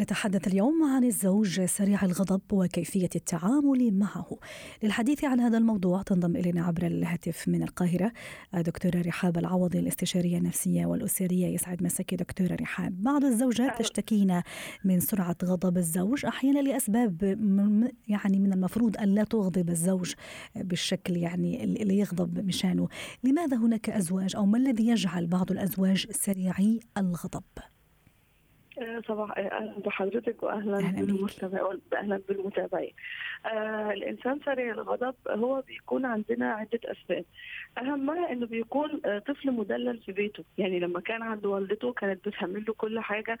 نتحدث اليوم عن الزوج سريع الغضب وكيفية التعامل معه. للحديث عن هذا الموضوع تنضم إلينا عبر الهاتف من القاهرة دكتورة رحاب العوضي الاستشارية النفسية والأسرية. يسعد مساكي دكتورة رحاب. بعض الزوجات تشتكين من سرعة غضب الزوج أحيانا لأسباب يعني من المفروض أن لا تغضب الزوج بالشكل يعني اللي يغضب مشانه. لماذا هناك أزواج أو ما الذي يجعل بعض الأزواج سريعي الغضب؟ صباح أهلا بحضرتك واهلا بالمستمع أهلا بالمتابعين. آه الإنسان سريع الغضب هو بيكون عندنا عدة أسباب. أهمها إنه بيكون آه طفل مدلل في بيته، يعني لما كان عند والدته كانت بتعمل له كل حاجة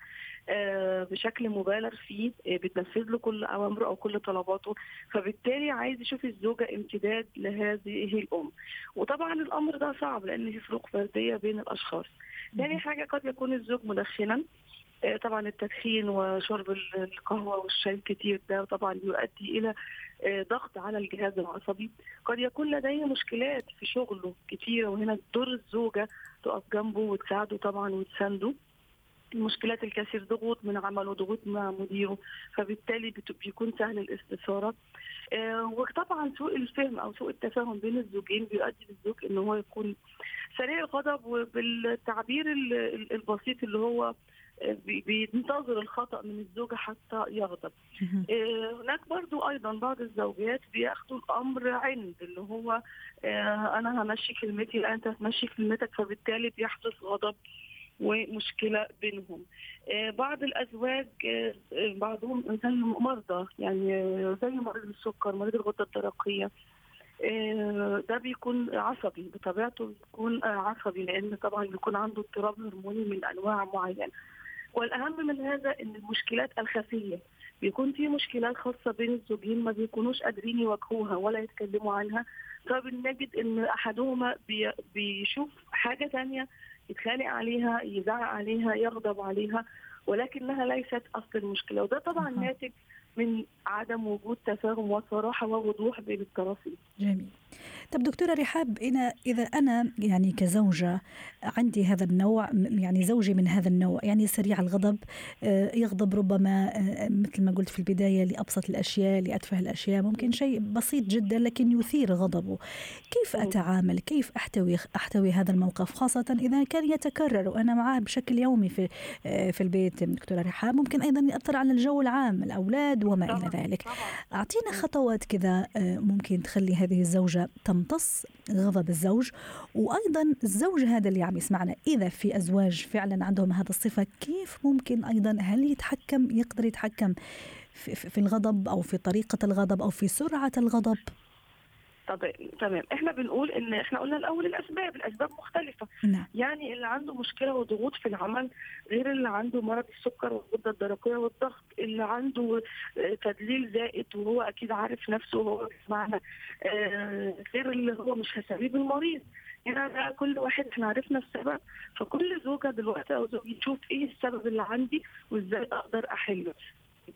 آه بشكل مبالغ فيه، آه بتنفذ له كل أوامره أو كل طلباته، فبالتالي عايز يشوف الزوجة امتداد لهذه الأم. وطبعا الأمر ده صعب لأن في فروق فردية بين الأشخاص. ثاني حاجة قد يكون الزوج مدخنا طبعا التدخين وشرب القهوة والشاي كتير ده طبعا يؤدي إلى ضغط على الجهاز العصبي. قد يكون لديه مشكلات في شغله كتيره وهنا دور الزوجة تقف جنبه وتساعده طبعا وتسانده. المشكلات الكثير ضغوط من عمله ضغوط مع مديره فبالتالي بيكون سهل الاستثارة. آه وطبعا سوء الفهم أو سوء التفاهم بين الزوجين بيؤدي للزوج إن هو يكون سريع الغضب وبالتعبير البسيط اللي هو بينتظر الخطأ من الزوجة حتى يغضب. هناك برضو أيضا بعض الزوجات بياخدوا الأمر عند اللي هو أنا همشي كلمتي لا أنت هتمشي كلمتك فبالتالي بيحدث غضب ومشكلة بينهم. بعض الأزواج بعضهم زي مرضى يعني زي مريض السكر مريض الغدة الدرقية. ده بيكون عصبي بطبيعته بيكون عصبي لأن طبعا بيكون عنده اضطراب هرموني من أنواع معينة. والأهم من هذا إن المشكلات الخفية بيكون في مشكلات خاصة بين الزوجين ما بيكونوش قادرين يواجهوها ولا يتكلموا عنها فبنجد إن أحدهما بي بيشوف حاجة ثانية يتخانق عليها يزعق عليها يغضب عليها ولكنها ليست أصل المشكلة وده طبعا ناتج من عدم وجود تفاهم وصراحة ووضوح بين الطرفين. جميل. طب دكتورة رحاب أنا إذا أنا يعني كزوجة عندي هذا النوع يعني زوجي من هذا النوع يعني سريع الغضب يغضب ربما مثل ما قلت في البداية لأبسط الأشياء لأتفه الأشياء ممكن شيء بسيط جدا لكن يثير غضبه. كيف أتعامل؟ كيف أحتوي أحتوي هذا الموقف خاصة إذا كان يتكرر وأنا معاه بشكل يومي في في البيت دكتورة رحاب ممكن أيضا يأثر على الجو العام الأولاد وما إلى ذلك. أعطينا خطوات كذا ممكن تخلي هذه الزوجة تمتص غضب الزوج. وأيضا الزوج هذا اللي عم يسمعنا. إذا في أزواج فعلا عندهم هذا الصفة كيف ممكن أيضا هل يتحكم يقدر يتحكم في, في الغضب أو في طريقة الغضب أو في سرعة الغضب؟ طب تمام. إحنا بنقول إن إحنا قلنا الأول الأسباب الأسباب مختلفة. نعم. يعني اللي عنده مشكلة وضغوط في العمل غير اللي عنده مرض السكر والغدة الدرقية والضغط اللي عنده تدليل زائد وهو أكيد عارف نفسه وهو بيسمعنا آه غير اللي هو مش هسبيب المريض. هنا ده كل واحد إحنا عرفنا السبب فكل زوجة دلوقتي أو زوج يشوف إيه السبب اللي عندي وإزاي أقدر أحله.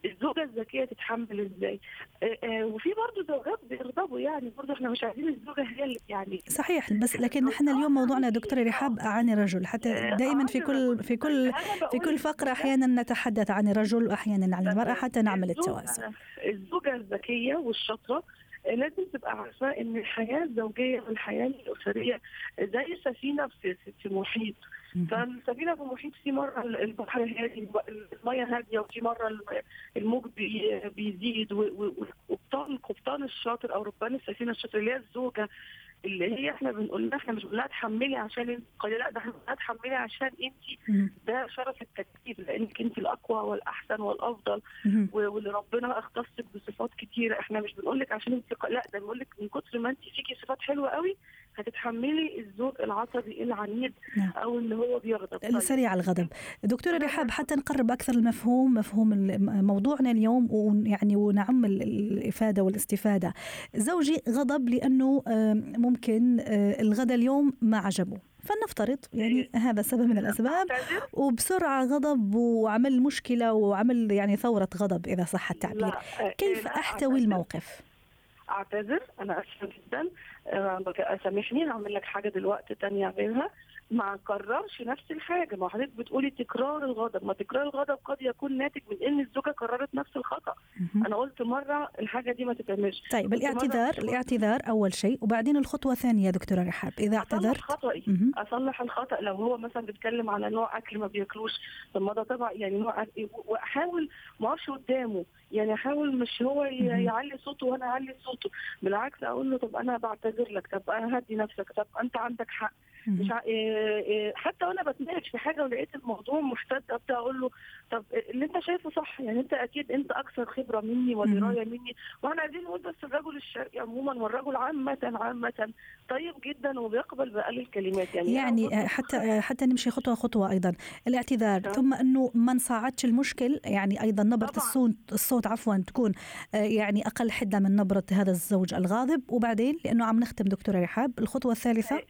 الزوجة الذكية تتحمل إزاي؟ آه آه وفي برضه زوجات بيغضبوا يعني برضه إحنا مش عايزين الزوجة هي اللي يعني صحيح بس لكن إحنا اليوم موضوعنا دكتوره رحاب عن الرجل. حتى دائما في كل في كل في كل فقرة أحيانا نتحدث عن الرجل واحيانا عن المرأة حتى نعمل التوازن. الزوجة الذكية والشاطرة لازم تبقى عارفة إن الحياة الزوجية والحياة الأسرية زي سفينة في في محيط. فالسفينة في المحيط في مرة البحر هادي المية هادية وفي مرة الموج بيزيد وقبطان قبطان الشاطر أو ربان السفينة الشاطر اللي هي الزوجة. اللي هي إحنا بنقول لها إحنا مش بنقول لها تحملي عشان انت لا ده إحنا بنقول لها تحملي عشان انت ده شرف التكليف لانك انت الاقوى والاحسن والافضل واللي ربنا اختصك بصفات كتيره إحنا مش بنقول لك عشان انت لا ده بنقول لك من كتر ما انت فيكي صفات حلوة قوي هتتحملي الزوج العصبي العنيد نعم. أو اللي هو بيغضب. طيب. سريع الغضب. دكتورة رحاب حتى نقرب أكثر المفهوم مفهوم موضوعنا اليوم ويعني ونعم الإفادة والاستفادة. زوجي غضب لأنه ممكن آه، الغداء اليوم ما عجبه. فلنفترض يعني إيه. هذا سبب من الأسباب. وبسرعة غضب وعمل مشكلة وعمل يعني ثورة غضب إذا صح التعبير. كيف أحتوي الموقف؟ أعتذر أنا أسفة جدا. آه، سامحني هعمل لك حاجة دلوقتي تانية اعملها ما نكررش نفس الحاجة. ما حضرتك بتقولي تكرار الغضب. ما تكرار الغضب قد يكون ناتج من إن الزوجة قررت نفس الخطأ. أنا قلت مرة الحاجة دي ما تتعملش. طيب الاعتذار الاعتذار أول شيء. وبعدين الخطوة الثانية دكتورة رحاب إذا اعتذرت. خطأي. أصلح الخطأ. لو هو مثلا بيتكلم على نوع أكل ما بياكلوش طب ما ده طبعا يعني نوع وأحاول ما أقفش قدامه. يعني أحاول مش هو يعلي صوته وأنا أعلي صوته. بالعكس أقول له طب أنا بعتذر لك طب أنا هدي نفسك طب أنت عندك حق. مش ع... إيه، إيه، حتى وأنا بتناقش في حاجة ولقيت الموضوع محتد ابدا أقول له طب اللي انت شايفه صح يعني انت أكيد انت أكثر خبرة مني ودرايه مني وإحنا عايزين نقول بس الرجل الشرقي عموما والرجل عامة عامة طيب جدا وبيقبل بأقل الكلمات يعني يعني حتى حتى نمشي خطوة خطوة أيضا. الاعتذار ده. ثم أنه ما نصعدش المشكل يعني أيضا نبرة الصوت الصوت عفوا تكون آه، يعني أقل حدة من نبرة هذا الزوج الغاضب. وبعدين لأنه عم نختم دكتورة رحاب الخطوة الثالثة.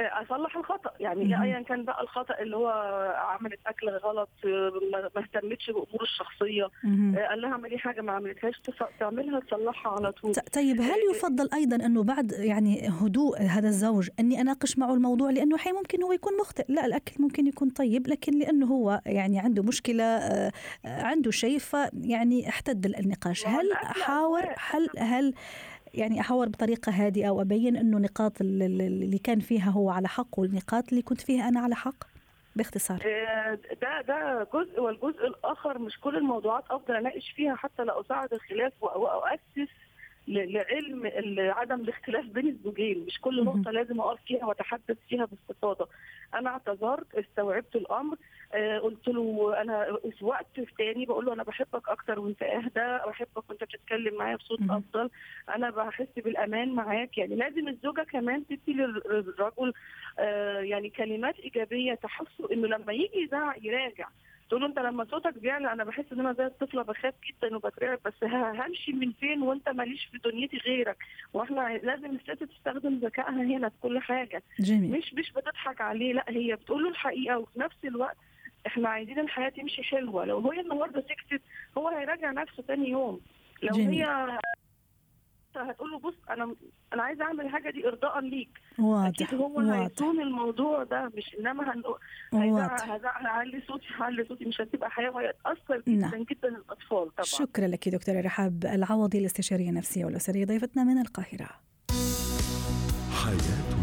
أصلح الخطأ. يعني ايا كان بقى الخطأ اللي هو عملت أكل غلط ما اهتمتش بأمور الشخصية آه، قال لها اعملي حاجة ما عملتهاش تعملها تصلحها على طول. طيب هل آه، يفضل أيضا إنه بعد يعني هدوء هذا الزوج إني أناقش معه الموضوع؟ لأنه حي ممكن هو يكون مخطئ. لا الأكل ممكن يكون طيب لكن لأنه هو يعني عنده مشكلة آه، عنده شيء فيعني احتد النقاش. هل احاور هل هل يعني احاور بطريقة هادئة وأبين إنه نقاط اللي كان فيها هو على حق والنقاط اللي كنت فيها أنا على حق؟ باختصار. آه، ده ده جزء والجزء الآخر مش كل الموضوعات أفضل أناقش فيها حتى لا اساعد الخلاف وأؤسس لعلم عدم الاختلاف بين الزوجين. مش كل نقطة لازم أقف فيها وأتحدث فيها باستفاضة. أنا اعتذرت استوعبت الأمر آه قلت له أنا وقت تاني بقول له أنا بحبك أكتر وأنت أهدى بحبك وأنت بتتكلم معايا بصوت أفضل. أنا بحس بالأمان معاك. يعني لازم الزوجة كمان تدي للرجل آه يعني كلمات إيجابية تحسه إنه لما يجي يزعق يراجع. تقول له انت لما صوتك بيعلى أنا بحس ان أنا زي الطفلة بخاف جدا وبترعب بس همشي من فين وانت ماليش في دنيتي غيرك وإحنا لازم الست تستخدم ذكائها هنا في كل حاجة جميل. مش مش بتضحك عليه لا هي بتقول له الحقيقة وفي نفس الوقت إحنا عايزين الحياة تمشي حلوة لو هي النهارده سكتت هو هيراجع نفسه ثاني يوم لو جميل. هي هتقول له بص أنا أنا عايزة أعمل الحاجة دي ارضاء ليك. واضح أكيد هو هيكون الموضوع ده مش إنما هعلي صوتي هعلي صوتي مش هتبقى حياة وهيتأثر جدا نعم. جدا الاطفال طبعا. شكرا لك دكتورة رحاب. العوضي الاستشاريه النفسية والأسرية ضيفتنا من القاهرة. حياة